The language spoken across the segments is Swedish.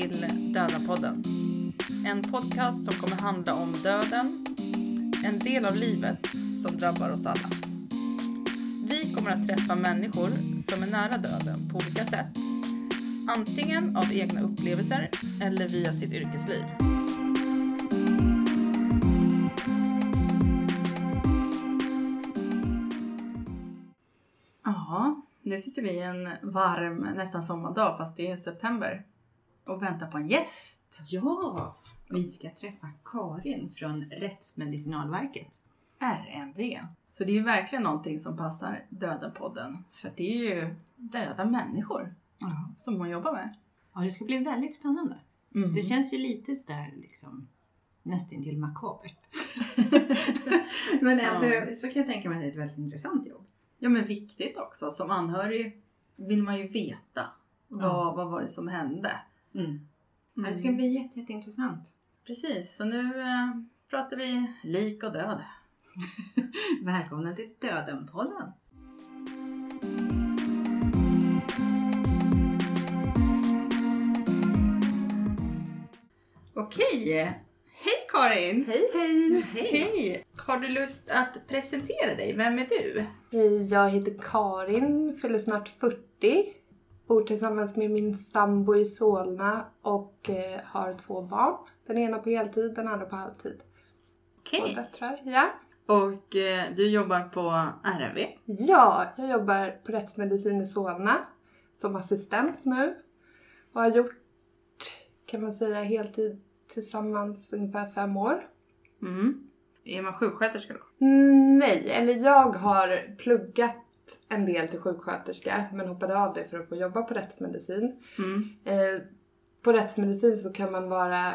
till Döda-podden. En podcast som kommer handla om döden, en del av livet som drabbar oss alla. Vi kommer att träffa människor som är nära döden på olika sätt. Antingen av egna upplevelser eller via sitt yrkesliv. Ja, nu sitter vi en varm, nästan sommardag fast det är september och väntar på en gäst. Ja, vi ska träffa Karin från Rättsmedicinalverket. RMV. Så det är ju verkligen någonting som passar Döden-podden. För det är ju döda människor Ja. som hon jobbar med. ja, det ska bli väldigt spännande. Mm. Det känns ju lite sådär liksom nästintill makabert. Men Ja. det, så kan jag tänka mig att det är ett väldigt intressant jobb. Ja men viktigt också. Som anhörig vill man ju veta vad, Ja. vad var det som hände. Mm. Mm. Det ska bli jätte, jätteintressant. Precis, så nu eh, pratar vi lik och död. Välkomna till Döden-podden. Okej! Hej Karin! Hej hej! Hej! Har du lust att presentera dig? Vem är du? Hej, jag heter Karin, fyller snart 40. Bor tillsammans med min sambo i Solna och eh, har två barn. Den ena på heltid, den andra på halvtid. Okej. Två döttrar, ja. Och eh, du jobbar på RMV. Ja, jag jobbar på rättsmedicin i Solna som assistent nu. Och har gjort, kan man säga, heltid tillsammans ungefär fem år. Mm. Är man sjuksköterska då? Nej, eller jag har pluggat en del till sjuksköterska men hoppade av det för att få jobba på rättsmedicin. Mm. Eh, på rättsmedicin så kan man vara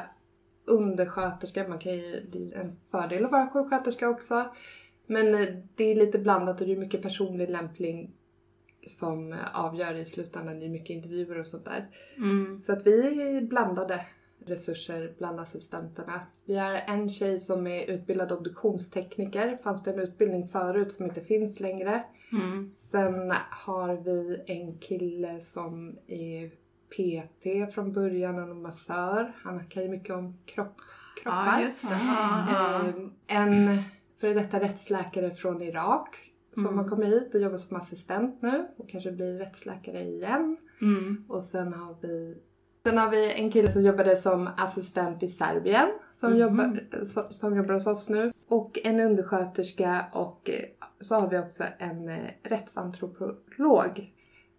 undersköterska, man kan ju, det är en fördel att vara sjuksköterska också. Men eh, det är lite blandat och det är mycket personlig lämpning som avgör i slutändan. Det är mycket intervjuer och sånt där. Mm. Så att vi är blandade resurser bland assistenterna. Vi har en tjej som är utbildad obduktionstekniker. Fanns det en utbildning förut som inte finns längre. Mm. Sen har vi en kille som är PT från början och massör. Han kan ju mycket om kropp, kroppar. Ja, just det. Ja, ja. Ehm, En före detta rättsläkare från Irak som Mm. har kommit hit och jobbar som assistent nu och kanske blir rättsläkare igen. Mm. Och sen har vi Sen har vi en kille som jobbade som assistent i Serbien som, Mhm. jobbar, so- som jobbar hos oss nu. Och en undersköterska och eh, så har vi också en eh, rättsantropolog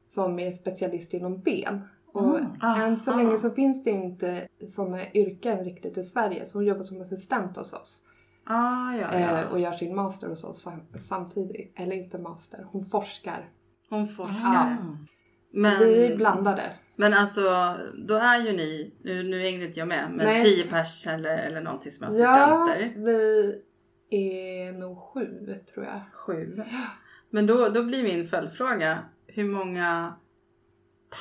som är specialist inom ben. Och Mm. än så länge så finns det inte sådana yrken riktigt i Sverige så hon jobbar som assistent hos oss. Ah, ja, eh, ja. Och gör sin master hos oss sam- samtidigt. Eller inte master, hon forskar. Hon forskar. Ja. Men, Så vi är blandade. Men alltså, då är ju ni, nu, nu hängde inte jag med, men Nej. tio pers eller, eller någonting som är Ja, assistenter. vi är nog sju tror jag. Sju. Men då, då blir min följdfråga, hur många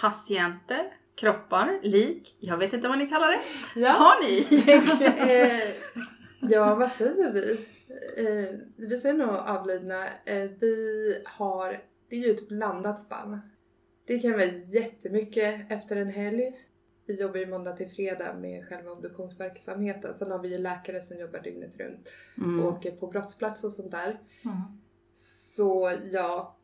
patienter, kroppar, lik, jag vet inte vad ni kallar det, har ni egentligen? Eh, ja, vad säger vi? Eh, vi säger nog avlidna. Eh, vi har, det är ju ett blandat spann. Det kan vara jättemycket efter en helg. Vi jobbar ju måndag till fredag med själva obduktionsverksamheten. Sen har vi ju läkare som jobbar dygnet runt Mm. och åker på brottsplats och sånt där. Mm. Så ja,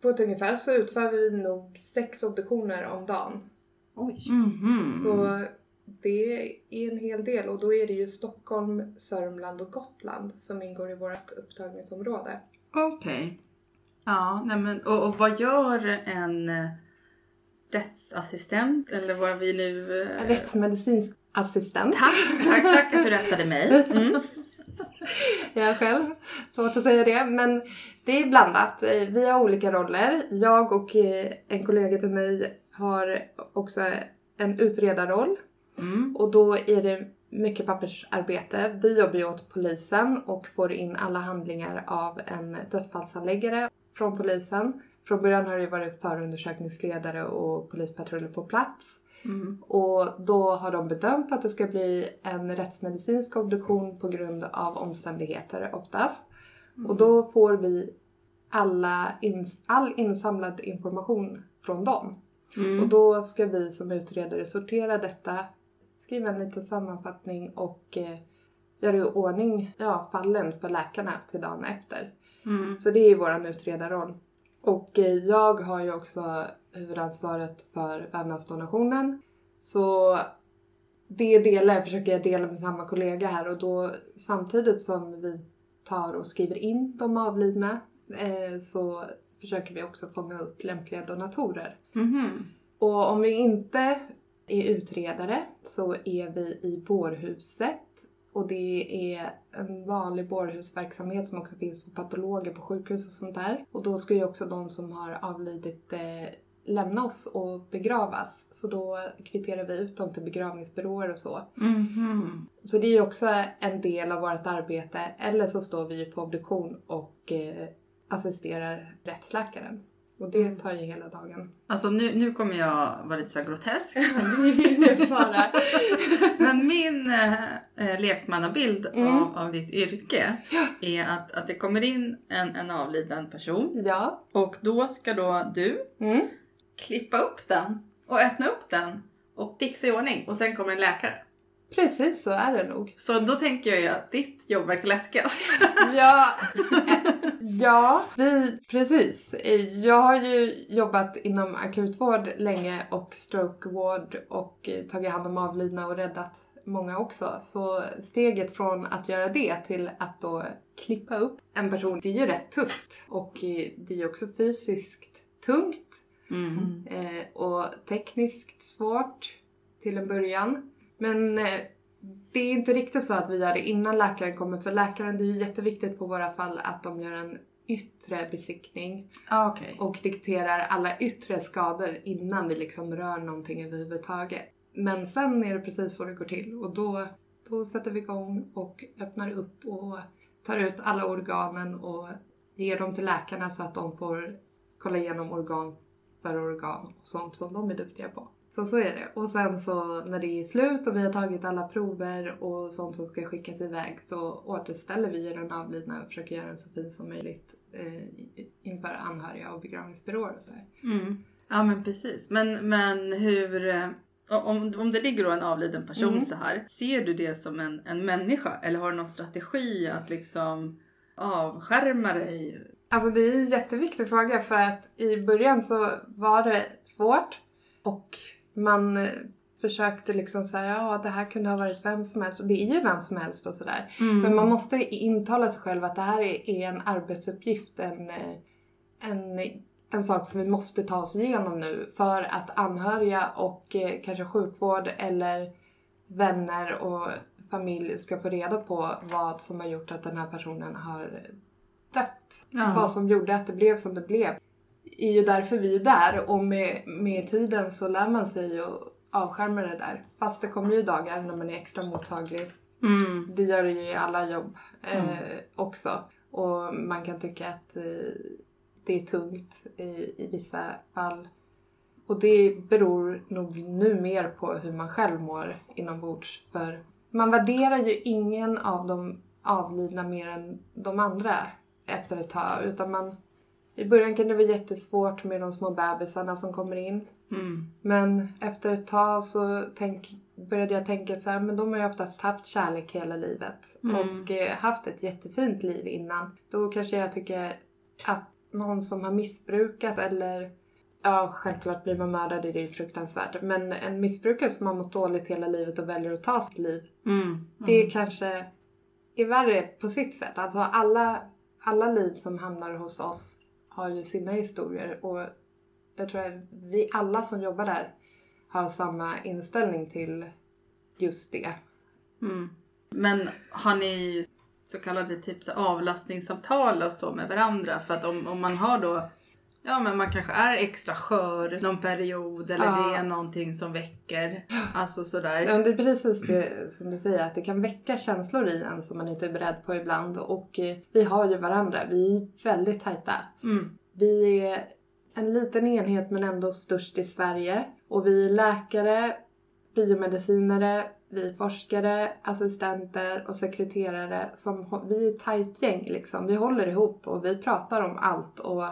på ett ungefär så utför vi nog sex obduktioner om dagen. Oj. Mhm. Så det är en hel del och då är det ju Stockholm, Sörmland och Gotland som ingår i vårt upptagningsområde. Okej. Ja, nej men, och, och vad gör en eh, rättsassistent eller vad vi nu... eh, Rättsmedicinsk assistent. Tack, tack, tack att du rättade mig. Mm. Jag själv, svårt att säga det. Men det är blandat. Eh, Vi har olika roller. Jag och eh, en kollega till mig har också en utredarroll. Mm. Och då är det mycket pappersarbete. Vi jobbar ju åt polisen och får in alla handlingar av en dödsfallshandläggare från polisen. Från början har det varit förundersökningsledare och polispatruller på plats. Mm. Och då har de bedömt att det ska bli en rättsmedicinsk obduktion på grund av omständigheter oftast. Och då får vi alla ins- all insamlad information från dem. Mm. Och då ska vi som utredare sortera detta skriva en liten sammanfattning och eh, göra i ordning ja, fallen för läkarna till dagen efter. Mm. Så det är vår utredarroll. Och eh, jag har ju också huvudansvaret för vävnadsdonationen. Så det delar, försöker jag dela med samma kollega här och då samtidigt som vi tar och skriver in de avlidna eh, så försöker vi också fånga upp lämpliga donatorer. Mhm. Och om vi inte är utredare så är vi i bårhuset. Och det är en vanlig bårhusverksamhet som också finns för patologer på sjukhus och sånt där. Och då ska ju också de som har avlidit eh, lämna oss och begravas. Så då kvitterar vi ut dem till begravningsbyråer och så. Mhm. Så det är ju också en del av vårt arbete. Eller så står vi på obduktion och eh, assisterar rättsläkaren. Och det tar ju hela dagen. Alltså nu, nu kommer jag vara lite så grotesk. Men min eh, eh, lekmannabild Mm. av, av ditt yrke är att, att det kommer in en, en avliden person Ja. och då ska då du Mm. klippa upp den och öppna upp den och fixa i ordning och sen kommer en läkare. Precis så är det nog. Så då tänker jag ju att ditt jobb verkar läskigast. Ja, ja vi, precis. Jag har ju jobbat inom akutvård länge och strokevård och tagit hand om avlidna och räddat många också. Så steget från att göra det till att då klippa upp en person, det är ju rätt tufft. Och det är ju också fysiskt tungt Mm. eh, och tekniskt svårt till en början. Men eh, det är inte riktigt så att vi gör det innan läkaren kommer för läkaren, det är ju jätteviktigt på våra fall att de gör en yttre besiktning Ah, Okej. och dikterar alla yttre skador innan vi liksom rör någonting överhuvudtaget. Men sen är det precis så det går till och då, då sätter vi igång och öppnar upp och tar ut alla organen och ger dem till läkarna så att de får kolla igenom organ för organ och sånt som de är duktiga på. Så så är det. Och sen så när det är slut och vi har tagit alla prover och sånt som ska skickas iväg så återställer vi den avlidna och försöker göra den så fin som möjligt eh, inför anhöriga och begravningsbyråer och sådär. Mm. Ja men precis. Men, men hur... eh, Om, om det ligger då en avliden person Mm. så här. Ser du det som en, en människa? Eller har du någon strategi att liksom avskärma dig? Alltså det är en jätteviktig fråga för att i början så var det svårt och man eh, försökte liksom säga ja det här kunde ha varit vem som helst och det är ju vem som helst och sådär. Mm. Men man måste intala sig själv att det här är, är en arbetsuppgift, en, eh, en, en sak som vi måste ta oss igenom nu för att anhöriga och eh, kanske sjukvård eller vänner och familj ska få reda på vad som har gjort att den här personen har dött. Ja. Vad som gjorde att det blev som det blev. Är ju därför vi är där och med, med tiden så lär man sig att avskärma det där. Fast det kommer ju dagar när man är extra mottaglig Mm. det gör det ju i alla jobb eh, Mm. också. Och man kan tycka att eh, det är tungt i, i vissa fall. Och det beror nog nu mer på hur man själv mår inombords. För man värderar ju ingen av de avlidna mer än de andra efter ett tag. Utan man, I början kan det vara jättesvårt med de små bebisarna som kommer in. Mm. Men efter ett tag så tänk, började jag tänka så här, men de har ju oftast haft kärlek hela livet. Mm. Och eh, haft ett jättefint liv innan. Då kanske jag tycker att någon som har missbrukat eller Ja, självklart blir man mördad, det är ju fruktansvärt. Men en missbrukare som har mått dåligt hela livet och väljer att ta sitt liv. Mm. Det kanske är värre på sitt sätt. Alltså alla, alla liv som hamnar hos oss har ju sina historier. Och jag tror att vi alla som jobbar där har samma inställning till just det. Mm. Men har ni så kallade typ så avlastningssamtal och så med varandra? För att om, om man har då Ja men man kanske är extra skör någon period eller Ja. det är någonting som väcker. Alltså sådär. Ja, Det är precis det som du säger, att det kan väcka känslor i en som man inte är beredd på ibland. Och eh, vi har ju varandra, vi är väldigt tajta. Mm. Vi är en liten enhet men ändå störst i Sverige. Och vi är läkare, biomedicinare, vi är forskare, assistenter och sekreterare. Som, vi är ett tajt gäng liksom. Vi håller ihop och vi pratar om allt. Och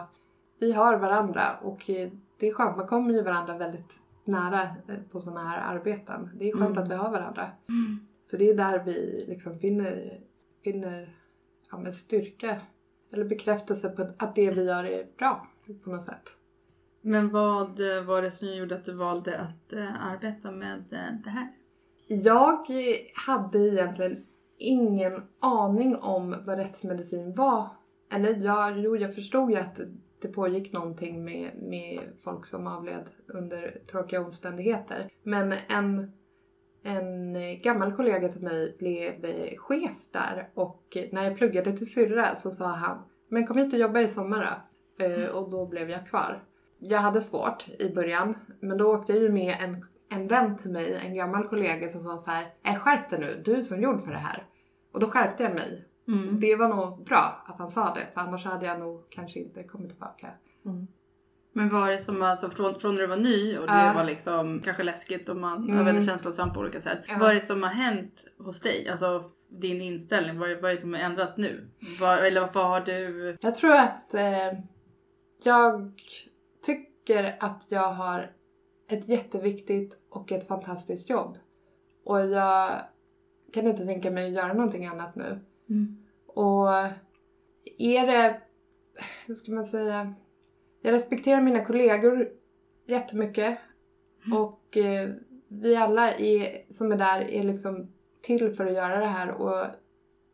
vi har varandra och eh, det är skönt, man kommer ju varandra väldigt nära eh, på sådana här arbeten. Det är skönt Mm. att vi har varandra. Så det är där vi liksom finner, finner ja, styrka eller bekräftelse på att det vi gör är bra på något sätt. Men vad var det som gjorde att du valde att eh, arbeta med det här? Jag hade egentligen ingen aning om vad rättsmedicin var. Eller ja, jo, jag förstod ju att det pågick någonting med, med folk som avled under tråkiga omständigheter. Men en, en gammal kollega till mig blev eh, chef där och när jag pluggade till syrra så sa han Men kom hit och jobba i sommar då. Eh, Och då blev jag kvar. Jag hade svårt i början men då åkte jag ju med en, en vän till mig, en gammal kollega som sa så här "Äh, skärp dig nu, du är som gjord för det här. Och då skärpte jag mig. Mm. Det var nog bra att han sa det för annars hade jag nog kanske inte kommit tillbaka. Men var det som alltså från, från när du var ny och det Ja. var liksom kanske läskigt och man Mm. var väldigt känslosam på olika sätt. Ja. Vad är det som har hänt hos dig? Alltså din inställning, vad är, vad är det som har ändrat nu? Vad, eller vad har du... Jag tror att eh, jag tycker att jag har ett jätteviktigt och ett fantastiskt jobb. Och jag kan inte tänka mig att göra någonting annat nu. Och är det, hur ska man säga, jag respekterar mina kollegor jättemycket. Och eh, vi alla är, som är där är liksom till för att göra det här. Och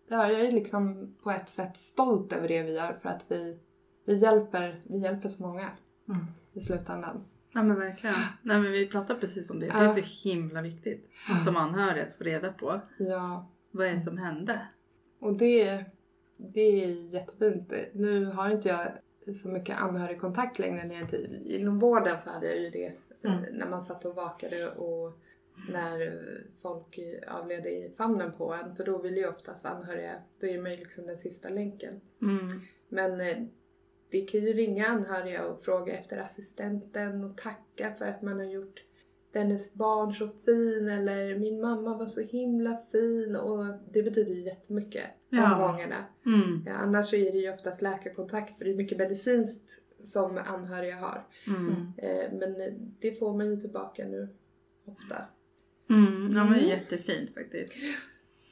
ja, jag är liksom på ett sätt stolt över det vi gör för att vi, vi, hjälper, vi hjälper så många Mm. i slutändan. Ja men verkligen. Nej men vi pratar precis om det. Det är så himla viktigt som anhörig att få reda på. Ja, Vad är det som hände? Och det, det är jättefint. Nu har inte jag så mycket anhörigkontakt längre. När jag inom vården så hade jag ju det eh, Mm. när man satt och vakade och när folk avled i famnen på en. För då vill ju oftast anhöriga, då är man ju liksom den sista länken. Mm. Men eh, det kan ju ringa anhöriga och fråga efter assistenten och tacka för att man har gjort dennes barn så fin eller min mamma var så himla fin och det betyder ju jättemycket Ja. gångerna. Mm. Ja, annars så är det ju oftast läkarkontakt för det är mycket medicinskt som anhöriga har. Mm. Eh, men det får man ju tillbaka nu ofta. Mm. Ja men det är Mm. jättefint faktiskt.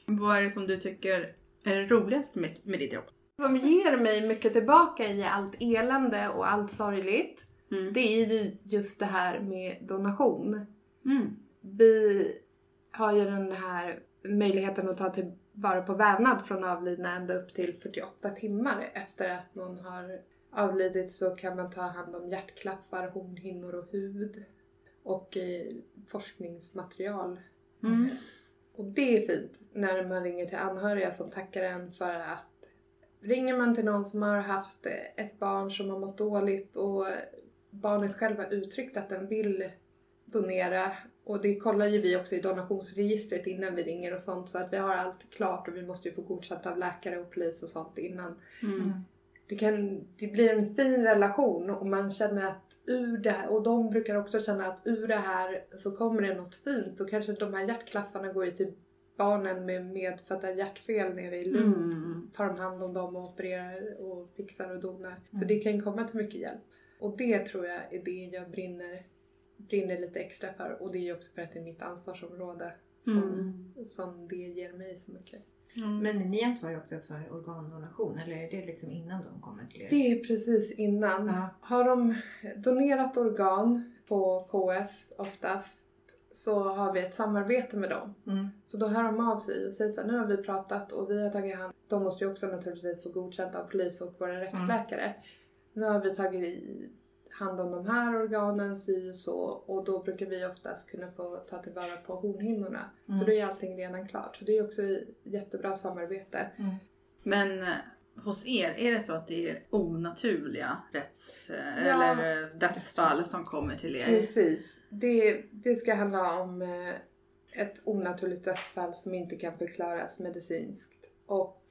Vad är det som du tycker är det roligaste med, med ditt jobb? Som ger mig mycket tillbaka i allt elände och allt sorgligt Mm. det är ju just det här med donation. Mm. Vi har ju den här möjligheten att ta tillvara på vävnad från avlidna ända upp till 48 timmar efter att någon har avlidit så kan man ta hand om hjärtklaffar, hornhinnor och hud och eh, forskningsmaterial. Mm. Och det är fint när man ringer till anhöriga som tackar en för att ringer man till någon som har haft ett barn som har mått dåligt och barnet själv har uttryckt att den vill donera och det kollar ju vi också i donationsregistret innan vi ringer och sånt så att vi har allt klart och vi måste ju få godkänt av läkare och polis och sånt innan. Mm. Det, kan, det blir en fin relation och man känner att ur det här, och de brukar också känna att ur det här så kommer det något fint och kanske de här hjärtklaffarna går ju till barnen med medfödda hjärtfel nere i Lund. Mm. Tar de hand om dem och opererar och fixar och donar. Så Mm. det kan komma till mycket hjälp. Och det tror jag är det jag brinner, brinner lite extra för. Och det är ju också för att det är mitt ansvarsområde som, Mm. som det ger mig så mycket. Mm. Men ni ansvarar ju också för organdonation eller är det liksom innan de kommer till er? Det är precis innan. Ja. Har de donerat organ på KS oftast så har vi ett samarbete med dem. Mm. Så då hör de av sig och säger så här, nu har vi pratat och vi har tagit hand De måste ju också naturligtvis få godkänt av polis och våra rättsläkare. Nu har vi tagit hand om de här organen, si och så. Och då brukar vi oftast kunna få ta tillvara på hornhinnorna. Så Mm. då är allting redan klart. Så det är också ett jättebra samarbete. Men eh, hos er, är det så att det är onaturliga rätts eh, Ja. eller eh, dödsfall som kommer till er? Precis. Det, det ska handla om ett onaturligt dödsfall som inte kan förklaras medicinskt. Och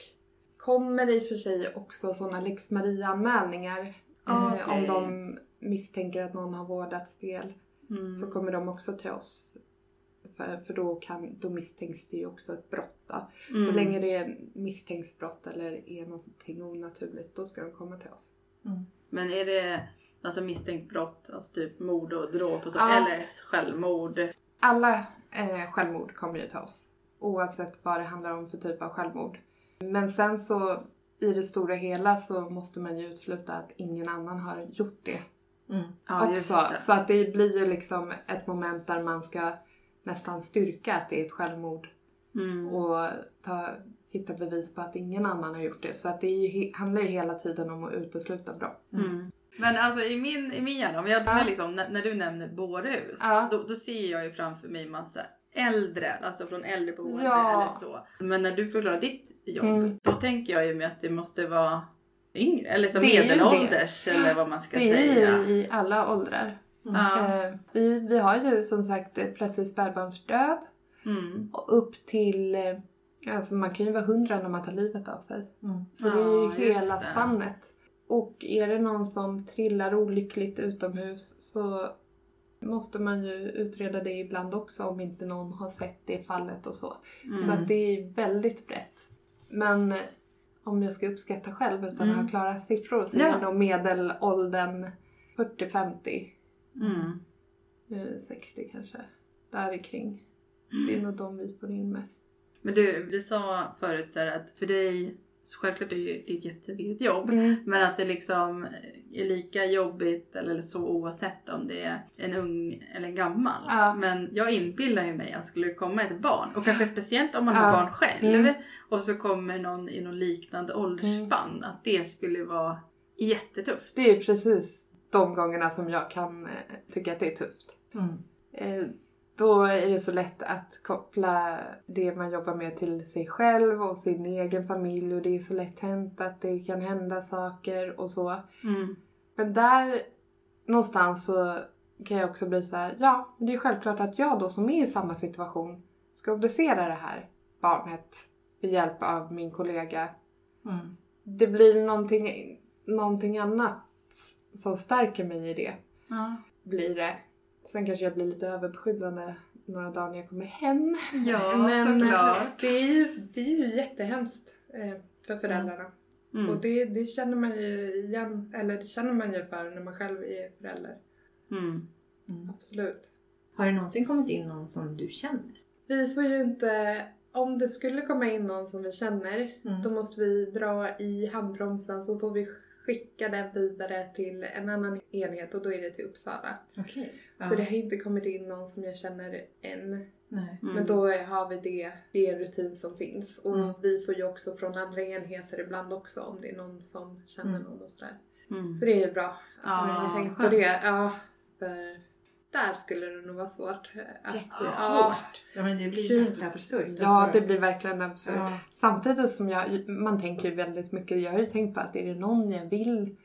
kommer i och för sig också sådana lex Maria-anmälningar. Eh, Okej. om de misstänker att någon har vårdats fel Mm. så kommer de också till oss. För, för då, kan, då misstänks det ju också ett brott. Då. Mm. Så länge det misstänks brott eller är någonting onaturligt, då ska de komma till oss. Men är det Alltså misstänkt brott, alltså typ mord och dråp och så, Ja. eller självmord. Alla eh, självmord kommer ju ta oss. Oavsett vad det handlar om för typ av självmord. Men sen så i det stora hela så måste man ju utesluta att ingen annan har gjort det Mm. Ja, just också. det. Så att det blir ju liksom ett moment där man ska nästan styrka att det är ett självmord Mm. och ta, hitta bevis på att ingen annan har gjort det. Så att det ju, handlar ju hela tiden om att utesluta brott. Mm. Men alltså i min, i min hjärna, om jag, Ja. liksom, när, när du nämner bårhus, Ja. då, då ser jag ju framför mig massa äldre, alltså från äldreboende Ja. eller så. Men när du förklarar ditt jobb, Mm. då tänker jag ju med att det måste vara yngre, eller ju medelålders eller vad man ska Det är säga. ju i alla åldrar. Ja. Eh, vi, vi har ju som sagt plötslig spädbarnsdöd Mm. och upp till, eh, alltså man kan ju vara hundra när man tar livet av sig. Mm. Så det är ju just hela det. spannet. Och är det någon som trillar olyckligt utomhus så måste man ju utreda det ibland också om inte någon har sett det fallet och så. Mm. Så att det är väldigt brett. Men eh, om jag ska uppskatta själv utan att Mm. ha klara siffror så Ja. är nog medelåldern 40-50. Mm. eh, 60 kanske. Där kring. Det är nog de vi får in mest. Men du, vi sa förut så att för dig, självklart är det ju det är ett jätteviktigt jobb, Men att det liksom är lika jobbigt eller så oavsett om det är en ung eller en gammal. Ja. Men jag inbillar ju mig att skulle det komma ett barn och kanske speciellt om man har Ja. barn själv Mm. och så kommer någon i någon liknande åldersspann att det skulle vara jättetufft. Det är precis de gångerna som jag kan eh, tycka att det är tufft. Mm. Eh, då är det så lätt att koppla det man jobbar med till sig själv och sin egen familj och det är så lätt hänt att det kan hända saker och så. Mm. Men där någonstans så kan jag också bli så här, ja, det är självklart att jag då som är i samma situation ska obducera det här barnet med hjälp av min kollega. Mm. Det blir någonting, någonting annat som stärker mig i det, Ja. blir det. Sen kanske jag blir lite överbeskyddande några dagar när jag kommer hem. Ja, Men såklart. det är ju, det är ju jättehemskt eh, för föräldrarna. Mm. Och det, det känner man ju igen, eller det känner man ju för när man själv är förälder. Mm. Mm. Absolut. Har det någonsin kommit in någon som du känner? Vi får ju inte, om det skulle komma in någon som vi känner, Mm. då måste vi dra i handbromsen så får vi skicka den vidare till en annan enhet och då är det till Uppsala. Okej. Så det har inte kommit in någon som jag känner än. Nej. Mm. Men då har vi det, det är rutin som finns. Och Mm. vi får ju också från andra enheter ibland också om det är någon som känner Mm. någon och sådär. Mm. Så det är ju bra att Ja, man har tänkt på det. Ja, för där skulle det nog vara svårt. att- Jättesvårt. Ja, Ja, men det blir Gud. jätteabsurt. ja, alltså. det blir verkligen absurt. Ja. Samtidigt som jag, man tänker ju väldigt mycket, jag har ju tänkt på att är det någon jag vill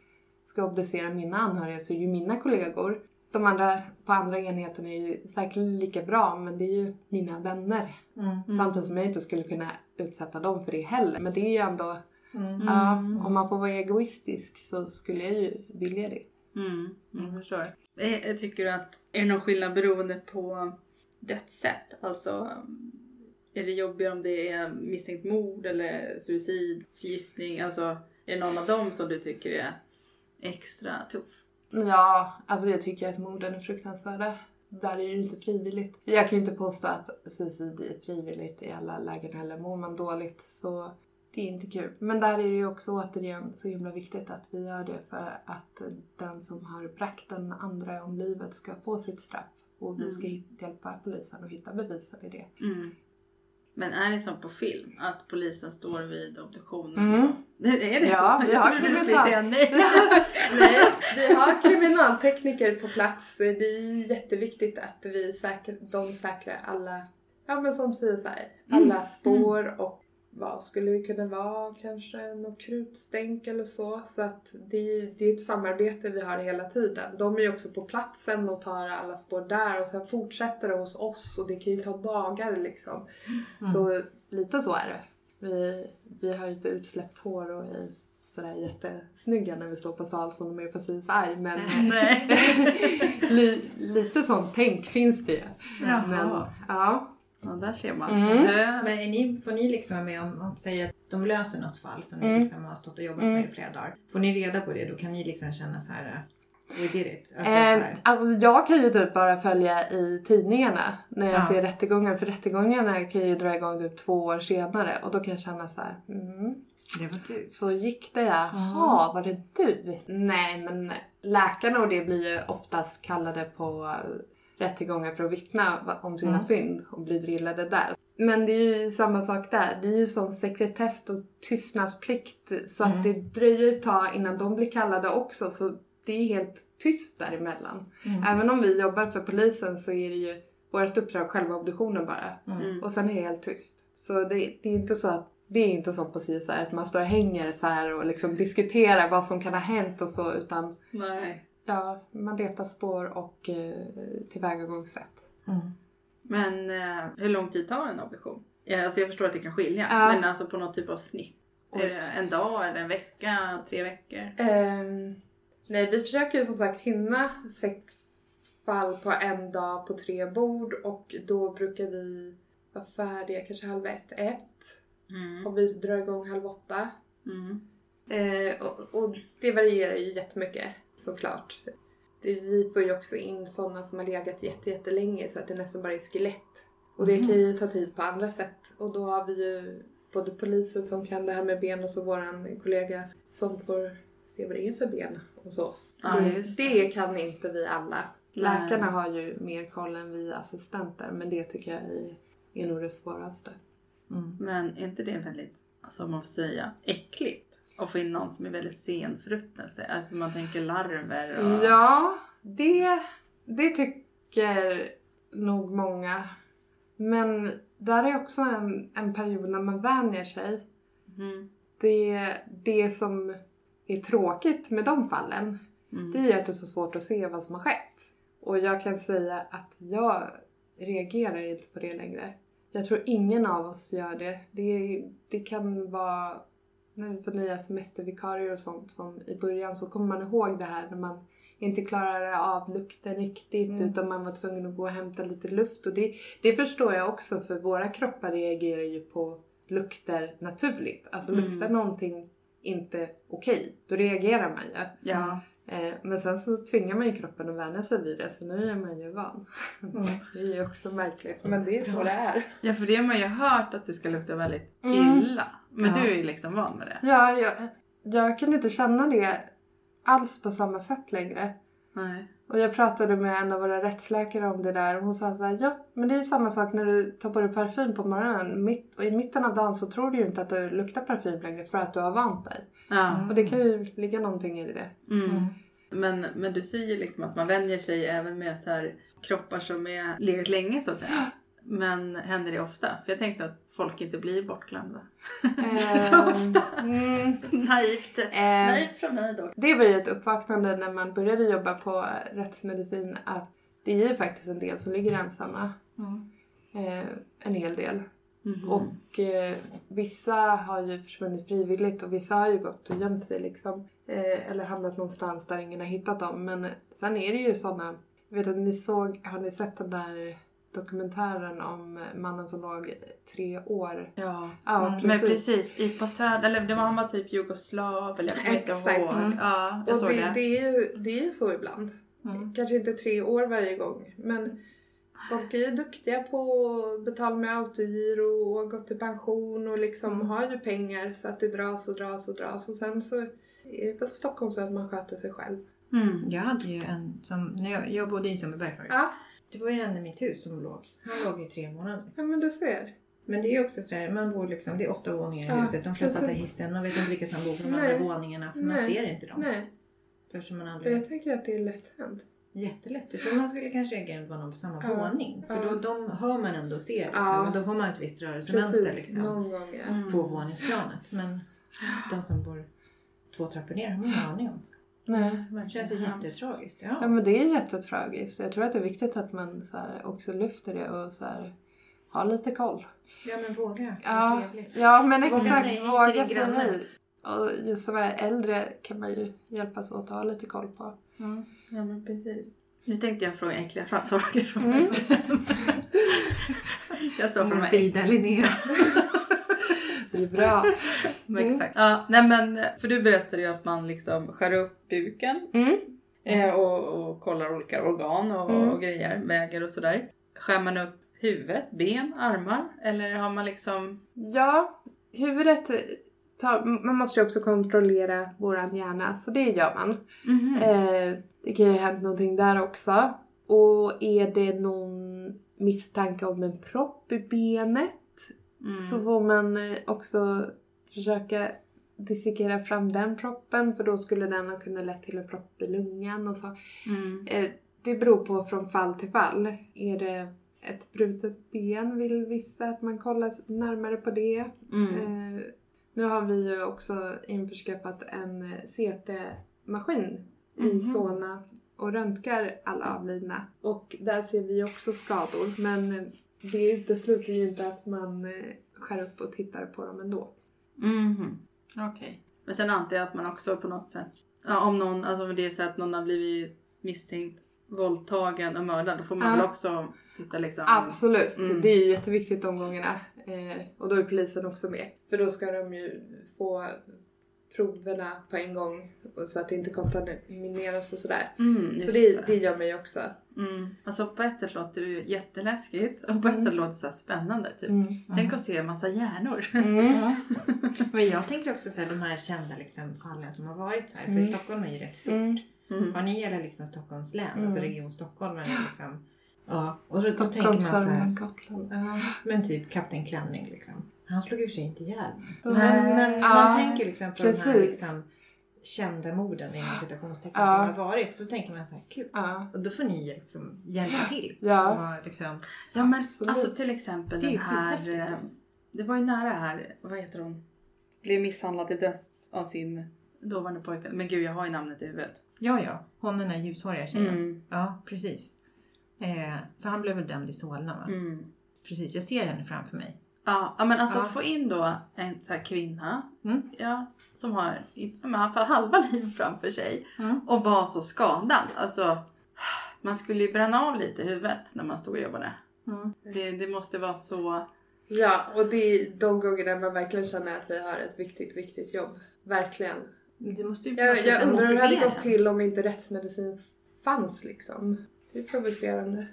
ska obducera mina anhöriga så är det ju mina kollegor. De andra på andra enheten är ju säkert lika bra men det är ju mina vänner. Mm. Mm. Samtidigt som jag inte skulle kunna utsätta dem för det heller. Men det är ju ändå, Mm. ja, Mm. om man får vara egoistisk så skulle jag ju vilja det. Mm, jag förstår. Eh, tycker Jag tycker att är det någon skillnad beroende på dödssätt? Alltså är det jobbigare om det är misstänkt mord eller suicid, förgiftning? Alltså är det någon av dem som du tycker är extra tuff? Ja, alltså jag tycker att morden är fruktansvärda. Där är det ju inte frivilligt. Jag kan ju inte påstå att suicid är frivilligt i alla lägen heller. Mår man dåligt så det är inte kul. Men där är det ju också återigen så himla viktigt att vi gör det för att den som har bragt den andra om livet ska få sitt straff. Och vi ska hit- hjälpa polisen att hitta bevisen i det. Mm. Men är det som på film? Att polisen står vid obduktionen? Mm. Är det Ja, så? vi har kriminal- nej. Nej, vi har kriminaltekniker på plats. Det är jätteviktigt att vi säkrar, de säkrar alla, ja men som säger så här, alla spår och vad skulle det kunna vara? Kanske något krutstänk eller så. Så att det, det är ett samarbete vi har hela tiden. De är ju också på platsen och tar alla spår där och sen fortsätter det hos oss och det kan ju ta dagar liksom. Så lite så är det. Vi, vi har ju inte utsläppt hår och är sådär jättesnygga när vi står på sal som de är på CSI men li, lite sånt tänk finns det ju. Men ja. Ja, där ser man. Mm. Eh, Men är ni, får ni liksom vara med om, om säg att de löser något fall som ni Mm. liksom har stått och jobbat Mm. med i flera dagar. Får ni reda på det då kan ni liksom känna så här We did it. Alltså, så här. Eh, alltså jag kan ju typ bara följa i tidningarna när jag Ja. ser rättegångar. För rättegångarna kan ju dra igång typ två år senare. Och då kan jag känna så här. Mm, Det var du. så gick det ja. Jaha, var det du? Nej men läkarna och det blir ju oftast kallade på rättegångar för att vittna om sina Mm. fynd och bli drillade där. Men det är ju samma sak där. Det är ju sån sekretess och tystnadsplikt så Mm. att det dröjer ett tag innan de blir kallade också. Så det är helt tyst däremellan. Mm. Även om vi jobbar för polisen så är det ju vårt uppdrag själva obduktionen bara. Mm. Och sen är det helt tyst. Så det, det är inte så att det är inte som på CSI att man står och hänger så här och liksom diskuterar vad som kan ha hänt och så utan Nej. Ja, man letar spår och eh, tillvägagångssätt. Mm. Men eh, hur lång tid tar en obduktion? Ja, alltså jag förstår att det kan skilja. Ja. Men alltså på någon typ av snitt. Oj. Är det en dag, eller en vecka, tre veckor? Ehm, nej, vi försöker ju som sagt hinna sex fall på en dag på tre bord och då brukar vi vara färdiga kanske halv ett, ett. Mm. Och vi drar igång halv åtta. Mm. Eh, och, och det varierar ju jättemycket såklart. Vi får ju också in sådana som har legat jätte, jättelänge så att det nästan bara är skelett. Och det kan ju ta tid på andra sätt. Och då har vi ju både polisen som kan det här med ben och så våran kollega som får se vad det är för ben och så. Ja, det, det. kan inte vi alla. Nej. Läkarna har ju mer koll än vi assistenter men det tycker jag är, är nog det svåraste. Mm. Men är inte det väldigt, alltså om man får säga, äckligt? Att få in någon som är väldigt senfruttnelse. Alltså man tänker larver och... Ja, det, det tycker nog många. Men där är också en, en period när man vänjer sig. Mm. Det, det som är tråkigt med de fallen, Mm. det är ju att det är så svårt att se vad som har skett. Och jag kan säga att jag reagerar inte på det längre. Jag tror ingen av oss gör det. Det, det kan vara när vi får nya semestervikarier och sånt som i början så kommer man ihåg det här när man inte klarade av lukten riktigt Mm. utan man var tvungen att gå och hämta lite luft. Och det, det förstår jag också för våra kroppar reagerar ju på lukter naturligt. Alltså Mm. luktar någonting inte okej, då reagerar man ju. Ja. Eh, men sen så tvingar man ju kroppen att vänja sig vid det så nu är man ju van. Mm. Det är ju också märkligt men det är så det är. ja, för det har man ju hört att det ska lukta väldigt Mm. illa. Men Ja. du är ju liksom van med det. Ja, jag, jag kan inte känna det alls på samma sätt längre. Nej. Och jag pratade med en av våra rättsläkare om det där och hon sa så här, ja men det är ju samma sak när du tar på dig parfym på morgonen. Mitt, och i mitten av dagen så tror du ju inte att du luktar parfym längre för att du har vant dig. Ja. Och det kan ju ligga någonting i det. Mm. Mm. Men, men du säger liksom att man vänjer sig även med så här kroppar som är legat länge så att säga. Men händer det ofta? För jag tänkte att folk inte blir bortglömda. Så ofta. Mm, Naivt. eh, Naivt från mig då. Det var ju ett uppvaknande när man började jobba på rättsmedicin att det är ju faktiskt en del som ligger ensamma. Mm. Eh, en hel del. Mhm. Och eh, vissa har ju försvunnit frivilligt och vissa har ju gått och gömt sig liksom. Eh, eller hamnat någonstans där ingen har hittat dem. Men sen är det ju sådana, jag vet att ni såg, har ni sett den där dokumentären om mannen som låg tre år? Ja. Ja, Mm, Men precis, i på söder, eller det var han var typ jugoslav eller jag kommer inte Exakt. ihåg. Mm. Ja, jag Och såg det, det. det, är ju, det är ju så ibland. Mm. Kanske inte tre år varje gång. Men folk är ju duktiga på att betala med autogiro och gått i pension och liksom Mm. har ju pengar så att det dras och dras och dras. Och sen så är det på Stockholm så att man sköter sig själv. Mm. Jag hade ju en som, när jag, jag bodde i Sundbyberg förut. Ja, Det var ju en i mitt hus som låg. Han låg i tre månader. ja men du ser. Men det är också sådär, man bor liksom, det är åtta våningar i Ja, huset. De flesta tar hissen, man vet inte vilka som bor på de Nej. andra våningarna för man Nej. ser inte dem. Nej, Eftersom man aldrig... jag tänker att det är lätt hänt. Jättelätt. Jag tror man skulle kanske reagera var någon på samma Ja. våning. För då de hör man ändå och ser liksom. Ja. Då får man ett visst rörelsemönster liksom. någon gång ja. På våningsplanet. Men de som bor två trappor ner har man ingen aning om. Nej. Det känns ju jättetragiskt. Ja Ja. men det är jättetragiskt. Jag tror att det är viktigt att man så här, också lyfter det och så här, har lite koll. ja men våga. Ja, Ja. Men exakt. Våga säga hej. Och just sådana här äldre kan man ju hjälpas åt att ha lite koll på. Ja, ja men precis. Nu tänkte jag fråga äckliga saker. Mm. jag står för här Morbida Linnea. Det är bra. Men Exakt. Ja, nej men, för du berättade ju att man liksom skär upp buken. Mm. Eh, och, och kollar olika organ och, Mm. och grejer, väger och sådär. Skär man upp huvudet, ben, armar? Eller har man liksom... Ja, huvudet, tar, man måste ju också kontrollera våran hjärna, så det gör man. Mhm. Eh, det kan ju ha hänt någonting där också. Och är det någon misstanke om en propp i benet Mm. så får man eh, också försöka dissekera fram den proppen för då skulle den ha kunnat lett till en propp i lungan och så. Mm. Eh, det beror på från fall till fall. Är det ett brutet ben vill vissa att man kollar närmare på det. Mm. Eh, nu har vi ju också införskaffat en CT-maskin i Mhm. Solna och röntgar alla avlidna. Och där ser vi också skador men det utesluter ju inte att man eh, skär upp och tittar på dem ändå. Mhm. Okej. Men sen antar jag att man också på något sätt, ja, om någon, alltså om det är så att någon har blivit misstänkt våldtagen och mördad, då får man Ja. väl också titta liksom. Absolut, Mm. det är ju jätteviktigt de gångerna. Eh, och då är polisen också med. För då ska de ju få proverna på en gång så att det inte kontamineras och sådär. Mm, Så det, det gör mig också. Mm. Alltså på ett sätt låter det ju jätteläskigt och på ett Mm. sätt låter det så här spännande. Typ. Mm. Tänk att se en massa hjärnor. Mm. Men jag tänker också så här, de här kända liksom, fallen som har varit så här. För Mm. Stockholm är ju rätt stort. Mm. Mm. Har ni hela liksom Stockholms län, Mm. alltså region Stockholm är liksom... Ja, och så, då tänker Stockholm, man så här, Sörmland, Gotland. ja, men typ Kapten Klänning liksom. Han slog och för sig inte ihjäl Men, men Ja, man tänker liksom på de här precis. liksom, kända morden inom citationstecken Ja. som har varit. Så tänker man så här, kul. Ja. Och då får ni liksom hjälpa till. Ja. Och liksom, Ja men Absolut. alltså till exempel den här, eh, det var ju nära här, vad heter hon? Blev misshandlad till döds av sin dåvarande pojkvän. Men gud jag har ju namnet i huvudet. ja, ja. Hon den där ljushåriga tjejen. Mm. Ja, precis. Eh, för han blev väl dömd i Solna va? Mm. Precis, jag ser henne framför mig. Ja, ja, men alltså Ja. att få in då en så här kvinna Mm. ja, som har i alla fall halva liv framför sig Mm. och var så skadad. Alltså, man skulle ju bränna av lite i huvudet när man stod och jobbade. Mm. Det, det måste vara så... ja, och det är de gångerna man verkligen känner att vi har ett viktigt, viktigt jobb. Verkligen. Det måste ju Jag, jag undrar hur det hade gått till om inte rättsmedicin fanns liksom. Det är provocerande.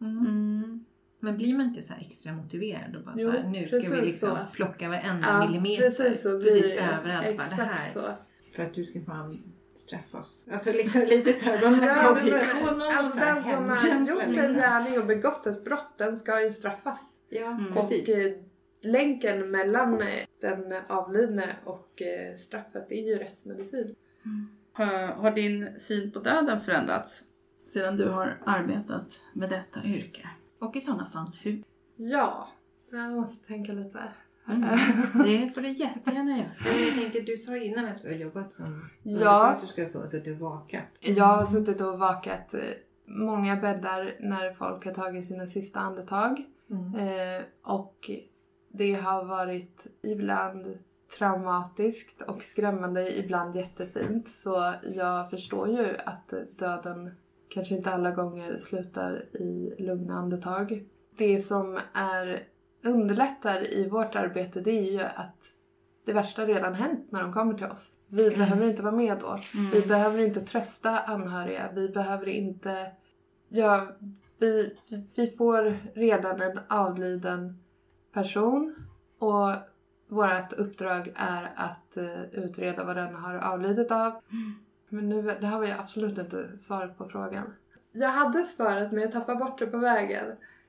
Mm. Mm. Men blir man inte så här extra motiverad och bara Jo, så här, nu ska vi precis liksom så. plocka varenda Ja, millimeter. precis så blir precis det. överallt. Bara, Exakt det här. så. För att du ska fan straffa oss. Alltså liksom lite så här, man Ja, måste det ja, få någon alltså så här den som har hemkänsla, gjort en liksom. gärning och begått ett brott, den ska ju straffas. Ja, Mm. precis. Och eh, länken mellan eh, den avlidne och eh, straffet är ju rättsmedicin. Har, har din syn på döden förändrats sedan du har arbetat med detta yrke? Och i sådana fall hur? Ja, jag måste tänka lite. Mm. Det får du jättegärna göra. Jag tänker, du sa innan att du har jobbat som Ja. undersköterska så, så att du har vakat. Jag har suttit och vakat eh, många bäddar när folk har tagit sina sista andetag. Mm. Eh, och det har varit ibland traumatiskt och skrämmande, ibland jättefint. Så jag förstår ju att döden kanske inte alla gånger slutar i lugna andetag. Det som är underlättar i vårt arbete det är ju att det värsta redan hänt när de kommer till oss. Vi behöver inte vara med då. Vi Mm. behöver inte trösta anhöriga. Vi behöver inte... Ja, vi, vi får redan en avliden person och vårt uppdrag är att eh, utreda vad den har avlidit av. Mm. Men nu, det här var ju absolut inte svaret på frågan. Jag hade svaret men jag tappade bort det på vägen.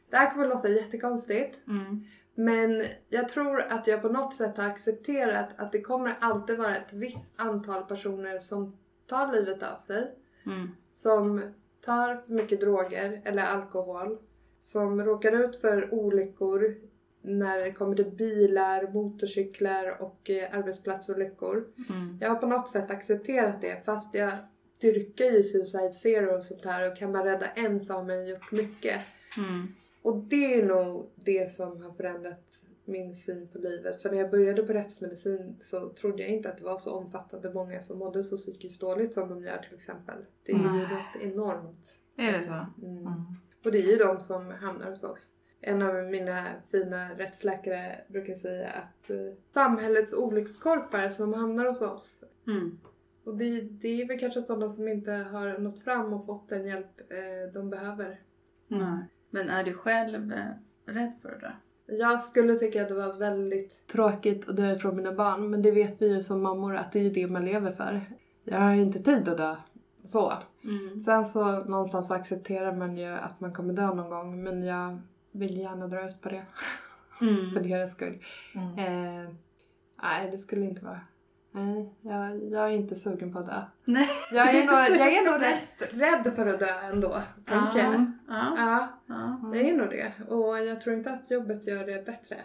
Det här kommer låta jättekonstigt. Mm. Men jag tror att jag på något sätt har accepterat att det kommer alltid vara ett visst antal personer som tar livet av sig. Mm. Som tar för mycket droger eller alkohol. Som råkar ut för olyckor när det kommer till bilar, motorcyklar och eh, arbetsplatsolyckor. Mm. Jag har på något sätt accepterat det fast jag dyrkar ju Suicide Zero och sånt här och kan man rädda en så har man gjort mycket. Mm. Och det är nog det som har förändrat min syn på livet. För när jag började på rättsmedicin så trodde jag inte att det var så omfattande många som mådde så psykiskt dåligt som de gör till exempel. Det är ju Nej. något enormt. Är det så? Mm. Mm. Och det är ju de som hamnar hos oss. En av mina fina rättsläkare brukar säga att eh, samhällets olyckskorpar som hamnar hos oss Mm. Och det, det är väl kanske sådana som inte har nått fram och fått den hjälp eh, de behöver. Nej. Men är du själv eh, rädd för det där? Jag skulle tycka att det var väldigt tråkigt att dö ifrån mina barn, men det vet vi ju som mammor att det är det man lever för. Jag har ju inte tid att dö så. Mm. Sen så någonstans accepterar man ju att man kommer dö någon gång, men jag vill gärna dra ut på det Mm. för deras skull. Mm. Eh, nej, det skulle inte vara... Nej, jag, jag är inte sugen på att dö. Nej. Jag Det är, nog, jag är nog rätt rädd för att dö ändå, tänker jag. Ja. Ja, Ja. jag är nog det. Och jag tror inte att jobbet gör det bättre.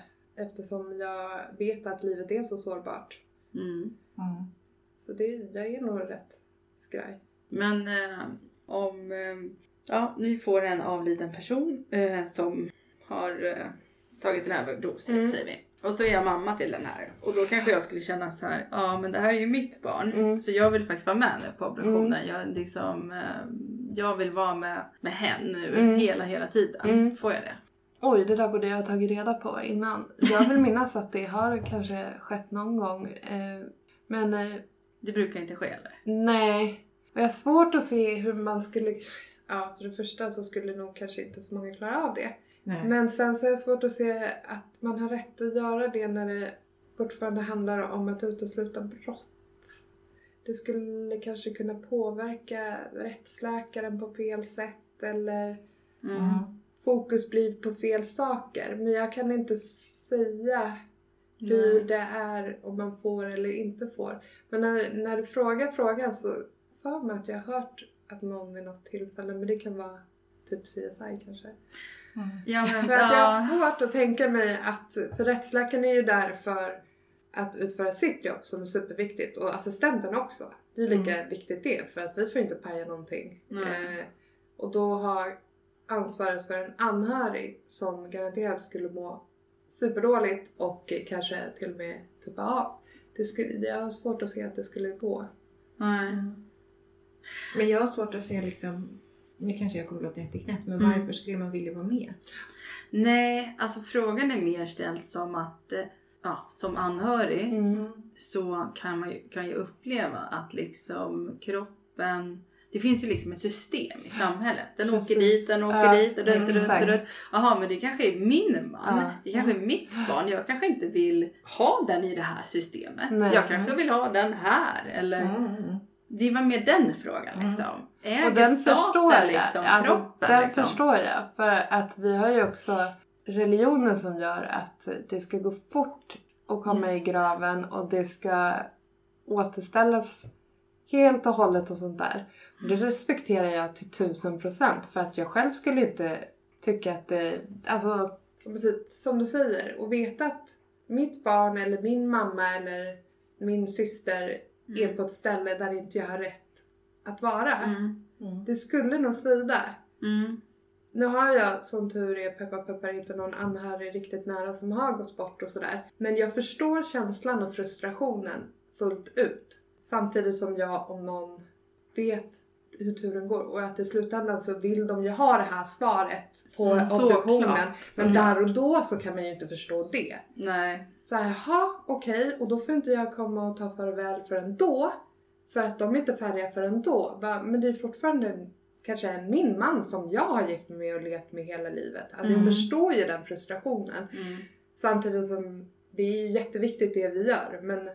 Eftersom jag vet att livet är så sårbart. Mm. Mm. Så det, jag är nog rätt skraj. Men eh, om eh, ja, ni får en avliden person eh, som har eh, tagit en överdos, Mm. säger vi. Och så är jag mamma till den här. Och då kanske jag skulle känna så här, ja men det här är ju mitt barn. Mm. Så jag vill faktiskt vara med nu på obduktionen. Jag, liksom, eh, jag vill vara med, med hen nu Mm. hela, hela tiden. Mm. Får jag det? Oj, det där borde jag ha tagit reda på innan. Jag vill minnas att det har kanske skett någon gång. Eh, men eh, Det brukar inte ske eller? nej. Och jag har svårt att se hur man skulle... Ja, för det första så skulle nog kanske inte så många klara av det. Nej. Men sen så är det svårt att se att man har rätt att göra det när det fortfarande handlar om att utesluta brott. Det skulle kanske kunna påverka rättsläkaren på fel sätt eller Mm. Mm. fokus blir på fel saker. Men jag kan inte säga hur Nej. det är om man får eller inte får. Men när, när du frågar frågan så för mig att jag har hört att någon vid något tillfälle, men det kan vara typ CSI kanske. Mm. Ja, men, För att jag har svårt att tänka mig att, för rättsläkaren är ju där för att utföra sitt jobb som är superviktigt och assistenten också. Det är lika viktigt det för att vi får inte paja någonting. Eh, och då ha ansvaret för en anhörig som garanterat skulle må superdåligt och kanske till och med tuppa av. Det skulle, jag har svårt att se att det skulle gå. Nej. Men jag har svårt att se liksom, nu kanske jag kommer att låta jätteknäpp, men Mm. varför skulle man vilja vara med? Nej, alltså frågan är mer ställd som att eh, ja, som anhörig Mm. så kan man ju, kan ju uppleva att liksom kroppen det finns ju liksom ett system i samhället. Den åker Precis. dit, den åker Ja, dit, och runt, runt, exakt. runt. Jaha, men det kanske är min man. Ja. Det kanske är mitt barn. Jag kanske inte vill ha den i det här systemet. Nej. Jag kanske vill ha den här. Eller, mm. Det var mer den frågan Mm. liksom. Äger Och den förstår jag. liksom alltså, kroppen? den liksom? förstår jag. För att vi har ju också religionen som gör att det ska gå fort att komma Yes. i graven och det ska återställas helt och hållet och sånt där. Och det respekterar jag till tusen procent för att jag själv skulle inte tycka att det... Alltså, precis som du säger, och veta att mitt barn eller min mamma eller min syster är på ett ställe där inte jag har rätt att vara. Mm. Mm. Det skulle nog svida. Mm. Nu har jag som tur är, peppar peppar, inte någon anhörig riktigt nära som har gått bort och sådär. Men jag förstår känslan och frustrationen fullt ut. Samtidigt som jag om någon vet hur turen går och att i slutändan så vill de ju ha det här svaret på obduktionen. Men där och då så kan man ju inte förstå det. Nej. Så här, jaha, okej, och då får inte jag komma och ta farväl förrän då. För att de är inte färdiga förrän då. Men det är fortfarande kanske min man som jag har gift mig med och levt med hela livet. Alltså Mm. jag förstår ju den frustrationen. Mm. Samtidigt som det är ju jätteviktigt det vi gör. Men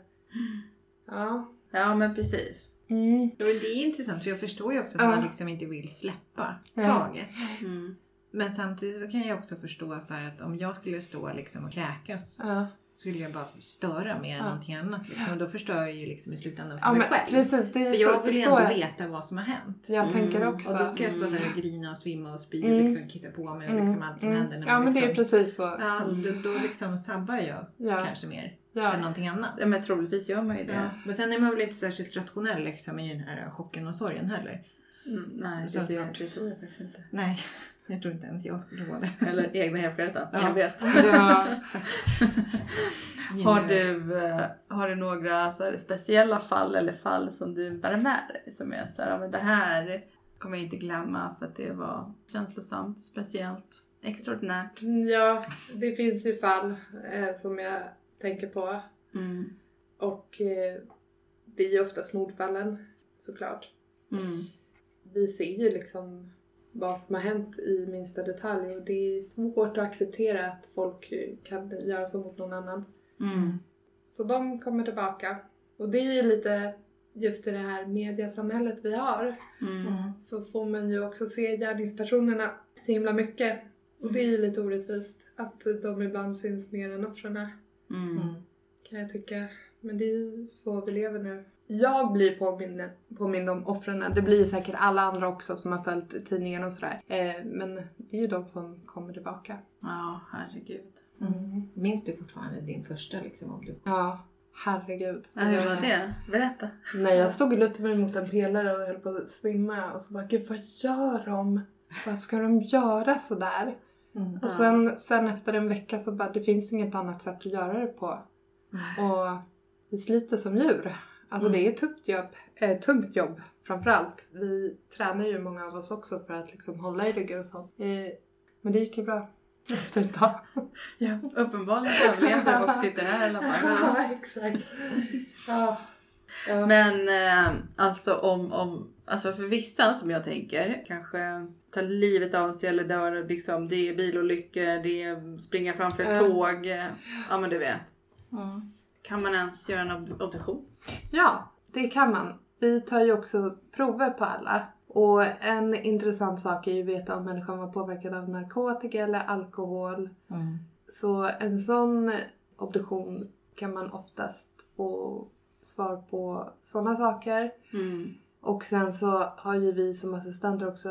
ja. Ja men precis. Mm. Ja, men det är intressant för jag förstår ju också att Ja. man liksom inte vill släppa Ja. taget. Mm. Men samtidigt så kan jag också förstå så här att om jag skulle stå liksom och kräkas Ja. skulle jag bara störa mer än Ja. någonting annat. Liksom. Och då förstör jag ju liksom i slutändan för ja mig men själv. precis, det är För så, jag vill ju ändå jag, veta vad som har hänt. jag tänker Mm. också. Och då ska jag stå där Mm. och grina och svimma och spy Mm. och liksom kissa på mig och Mm, liksom allt som mm. händer. När Ja men det liksom, är precis så. Ja, då, då liksom sabbar jag Ja. kanske mer Ja. än någonting annat. Ja men troligtvis gör man ju det. Ja. Men sen är man väl inte särskilt rationell liksom, i den här chocken och sorgen heller. Mm, nej Så det, att- det tror jag faktiskt inte. Nej, jag tror inte ens jag skulle vara det. Eller egna erfarenheter. Ja. Jag vet. Ja. Har du, eh, har du några så här, speciella fall eller fall som du bär med dig? Som är så här, ja, men det här kommer jag inte glömma för att det var känslosamt, speciellt, extraordinärt. ja, det finns ju fall eh, som jag tänker på. Mm. Och eh, det är ju oftast mordfallen såklart. Mm. Vi ser ju liksom vad som har hänt i minsta detalj och det är svårt att acceptera att folk kan göra så mot någon annan. Mm. Så de kommer tillbaka. Och det är ju lite just i det här mediasamhället vi har Mm. Mm. så får man ju också se gärningspersonerna så himla mycket. Och det är ju lite orättvist att de ibland syns mer än offren. Mm. Mm. kan jag tycka. Men det är ju så vi lever nu. Jag blir påmind, påmind om offren. Det blir ju säkert alla andra också som har följt tidningen och sådär. Eh, men det är ju de som kommer tillbaka. Ja, herregud. Mm. Minns du fortfarande din första liksom, obduktion? Ja, herregud. Ja, hur var det? Berätta. Nej, jag stod och lutade mig mot en pelare och höll på att svimma. Och så bara, gud vad gör de? Vad ska de göra sådär? Mm. Och sen, sen efter en vecka så bara, det finns inget annat sätt att göra det på. Och vi sliter som djur. Alltså Mm. det är ett tufft jobb, eh, tungt jobb framförallt. Vi tränar ju många av oss också för att liksom hålla i ryggen och så. Eh, men det gick ju bra efter ett tag. Ja, uppenbarligen överlevde och sitter här i alla fall. ja, exakt. Ja. Ja. Men eh, alltså om, om, alltså för vissa som jag tänker kanske tar livet av sig eller dör liksom. Det är bilolyckor, det är springa framför ett Ja. tåg. eh, Ja men du vet. Mm. Kan man ens göra en ob- obduktion? ja, det kan man. Vi tar ju också prover på alla. Och en intressant sak är ju att veta om människan var påverkad av narkotika eller alkohol. Mm. Så en sån obduktion kan man oftast få svar på sådana saker. Mm. Och sen så har ju vi som assistenter också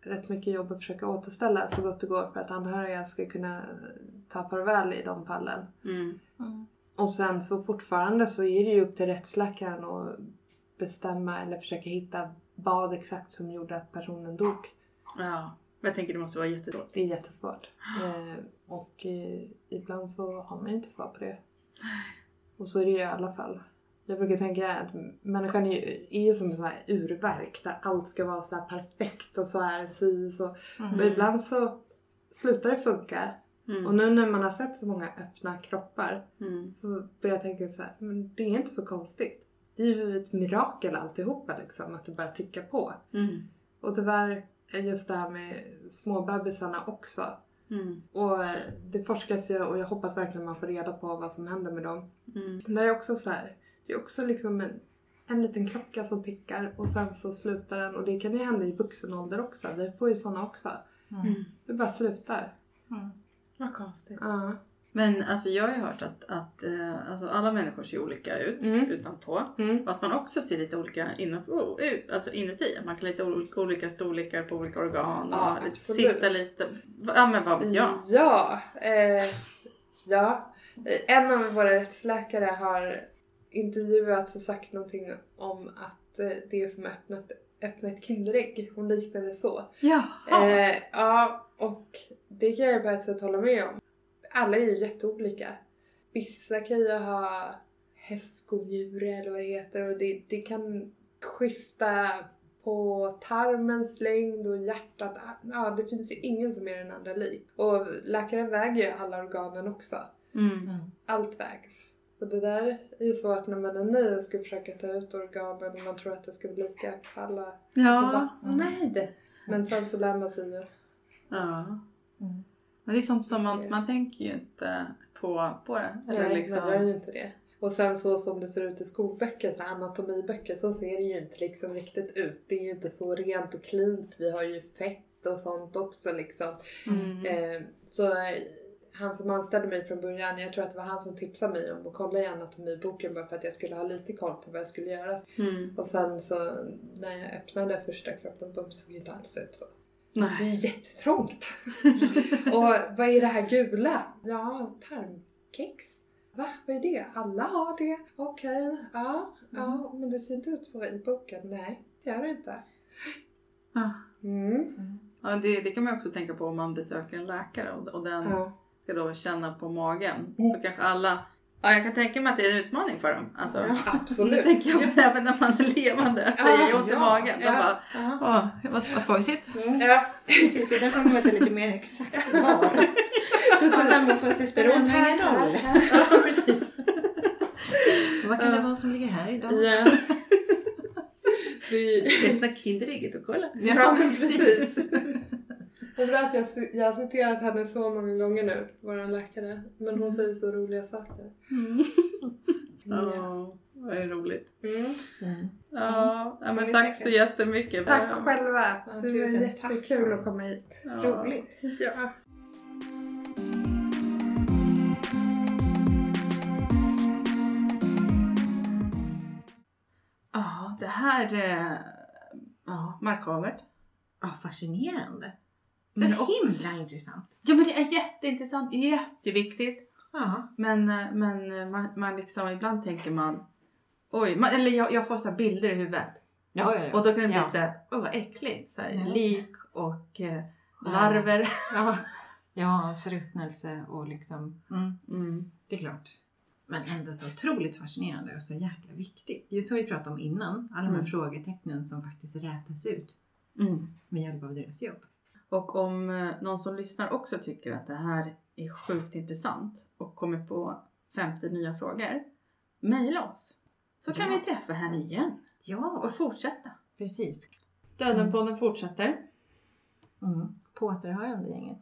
rätt mycket jobb att försöka återställa så gott det går för att anhöriga ska kunna ta farväl i de fallen. Mm. Mm. Och sen så fortfarande så är det ju upp till rättsläkaren att bestämma eller försöka hitta vad exakt som gjorde att personen dog. Ja. Men jag tänker det måste vara jättesvårt. Det är jättesvårt. Eh, och eh, ibland så har man ju inte svar på det. Och så är det ju i alla fall. Jag brukar tänka att människan är ju, är ju som ett sånt här urverk där allt ska vara så perfekt och så här si så. Mm. Ibland så slutar det funka. Mm. Och nu när man har sett så många öppna kroppar Mm. så börjar jag tänka så här, men det är inte så konstigt. Det är ju ett mirakel alltihopa liksom, att det bara tickar på. Mm. Och tyvärr är just det här med småbebisarna också. Mm. Och eh, det forskas ju och jag hoppas verkligen man får reda på vad som händer med dem. Mm. Det är också så här, det är också liksom en, en liten klocka som tickar och sen så slutar den. Och det kan ju hända i vuxen ålder också. Vi får ju såna också. Mm. Det bara slutar. Mm. Vad konstigt. Ja. Men alltså jag har ju hört att, att eh, alltså alla människor ser olika ut Mm. utanpå. Mm. Och att man också ser lite olika inuti, oh, ut- alltså inuti. Att man kan lite olika, olika storlekar på olika organ. Ja, och lite, absolut. sitta lite. Ja men vad vet jag. Ja. Eh, ja. En av våra rättsläkare har intervjuats och sagt någonting om att eh, det är som att öppna ett, öppna ett Kinderägg. Hon liknade det så. Jaha. Eh, ja, och det kan jag på ett sätt hålla med om. Alla är ju jätteolika. Vissa kan ju ha hästskoljure eller vad det heter och det, det kan skifta på tarmens längd och hjärtat. Ja, det finns ju ingen som är den andra lik. Och läkaren väger ju alla organen också. Mm. Mm. Allt vägs. Och det där är ju svårt när man är ny och ska försöka ta ut organen och man tror att det ska bli lika för alla. Så Ja. bara, nej! Men sen så lär man sig ju. ja. Mm. Men det är som, som man, man tänker ju inte på, på det. Eller Nej, liksom. man gör ju inte det. Och sen så som det ser ut i skolböcker, så anatomiböcker, så ser det ju inte liksom riktigt ut. Det är ju inte så rent och cleant. Vi har ju fett och sånt också liksom. Mm. Eh, så han som anställde mig från början, jag tror att det var han som tipsade mig om att kolla i anatomiboken bara för att jag skulle ha lite koll på vad jag skulle göra. Mm. Och sen så när jag öppnade första kroppen, bums, såg det inte alls ut så. Det är Nej. jättetrångt. och vad är det här gula? Ja, tarmkex. Va? Vad är det? Alla har det. Okej, ja, ja, men det ser inte ut så i boken. Nej, det gör det inte. Ja. Mm. Ja, det, det kan man också tänka på om man besöker en läkare och, och den Ja. Ska då känna på magen. Mm. Så kanske alla... Ja, jag kan tänka mig att det är en utmaning för dem. Alltså, Ja, absolut. tänker jag på även när man är levande säger ont i ja, magen. De ja. bara, Ja. åh, vad, vad skojsigt. Ja. Precis, det är därför man veta lite mer exakt var. Sen bara, fast det spelar ingen roll. Ja, precis. Vad kan det Ja. vara som ligger här idag? Ja. Vi... Öppna Kinderägget och kolla. Ja, men precis. Det är bra att jag, jag har citerat henne så många gånger nu, vår läkare. Men hon säger så roliga saker. Ja. Ja, vad är roligt. Mm. Mm. Ja, ja Men tack säkert. så jättemycket. Tack själva. Ja, Det var jättekul tack. att komma hit. Ja. Roligt. Ja. Ja, det här... eh, Ja, markhavet. Ja, fascinerande. Så Men också- himla intressant. Ja, men det är jätteintressant. Jätteviktigt. Ja. Men, eh, men eh, man, man liksom, ibland tänker man... Oj, man, eller jag, jag får så bilder i huvudet. Ja, ja, ja. Och då kan det bli Ja. lite, åh vad äckligt. Så här. Lik och eh, larver. Ja, ja förruttnelse och liksom... Mm, Mm. det är klart. Men ändå så otroligt fascinerande och så jäkla viktigt. Just som vi pratade om innan. Alla de här Mm. frågetecknen som faktiskt rätas ut Mm. med hjälp av deras jobb. Och om eh, någon som lyssnar också tycker att det här är sjukt intressant och kommer på 50 nya frågor, mejla oss. Så kan Ja. vi träffa henne igen Ja, och fortsätta. precis. Dödenpodden fortsätter. Mm. På återhörande gänget.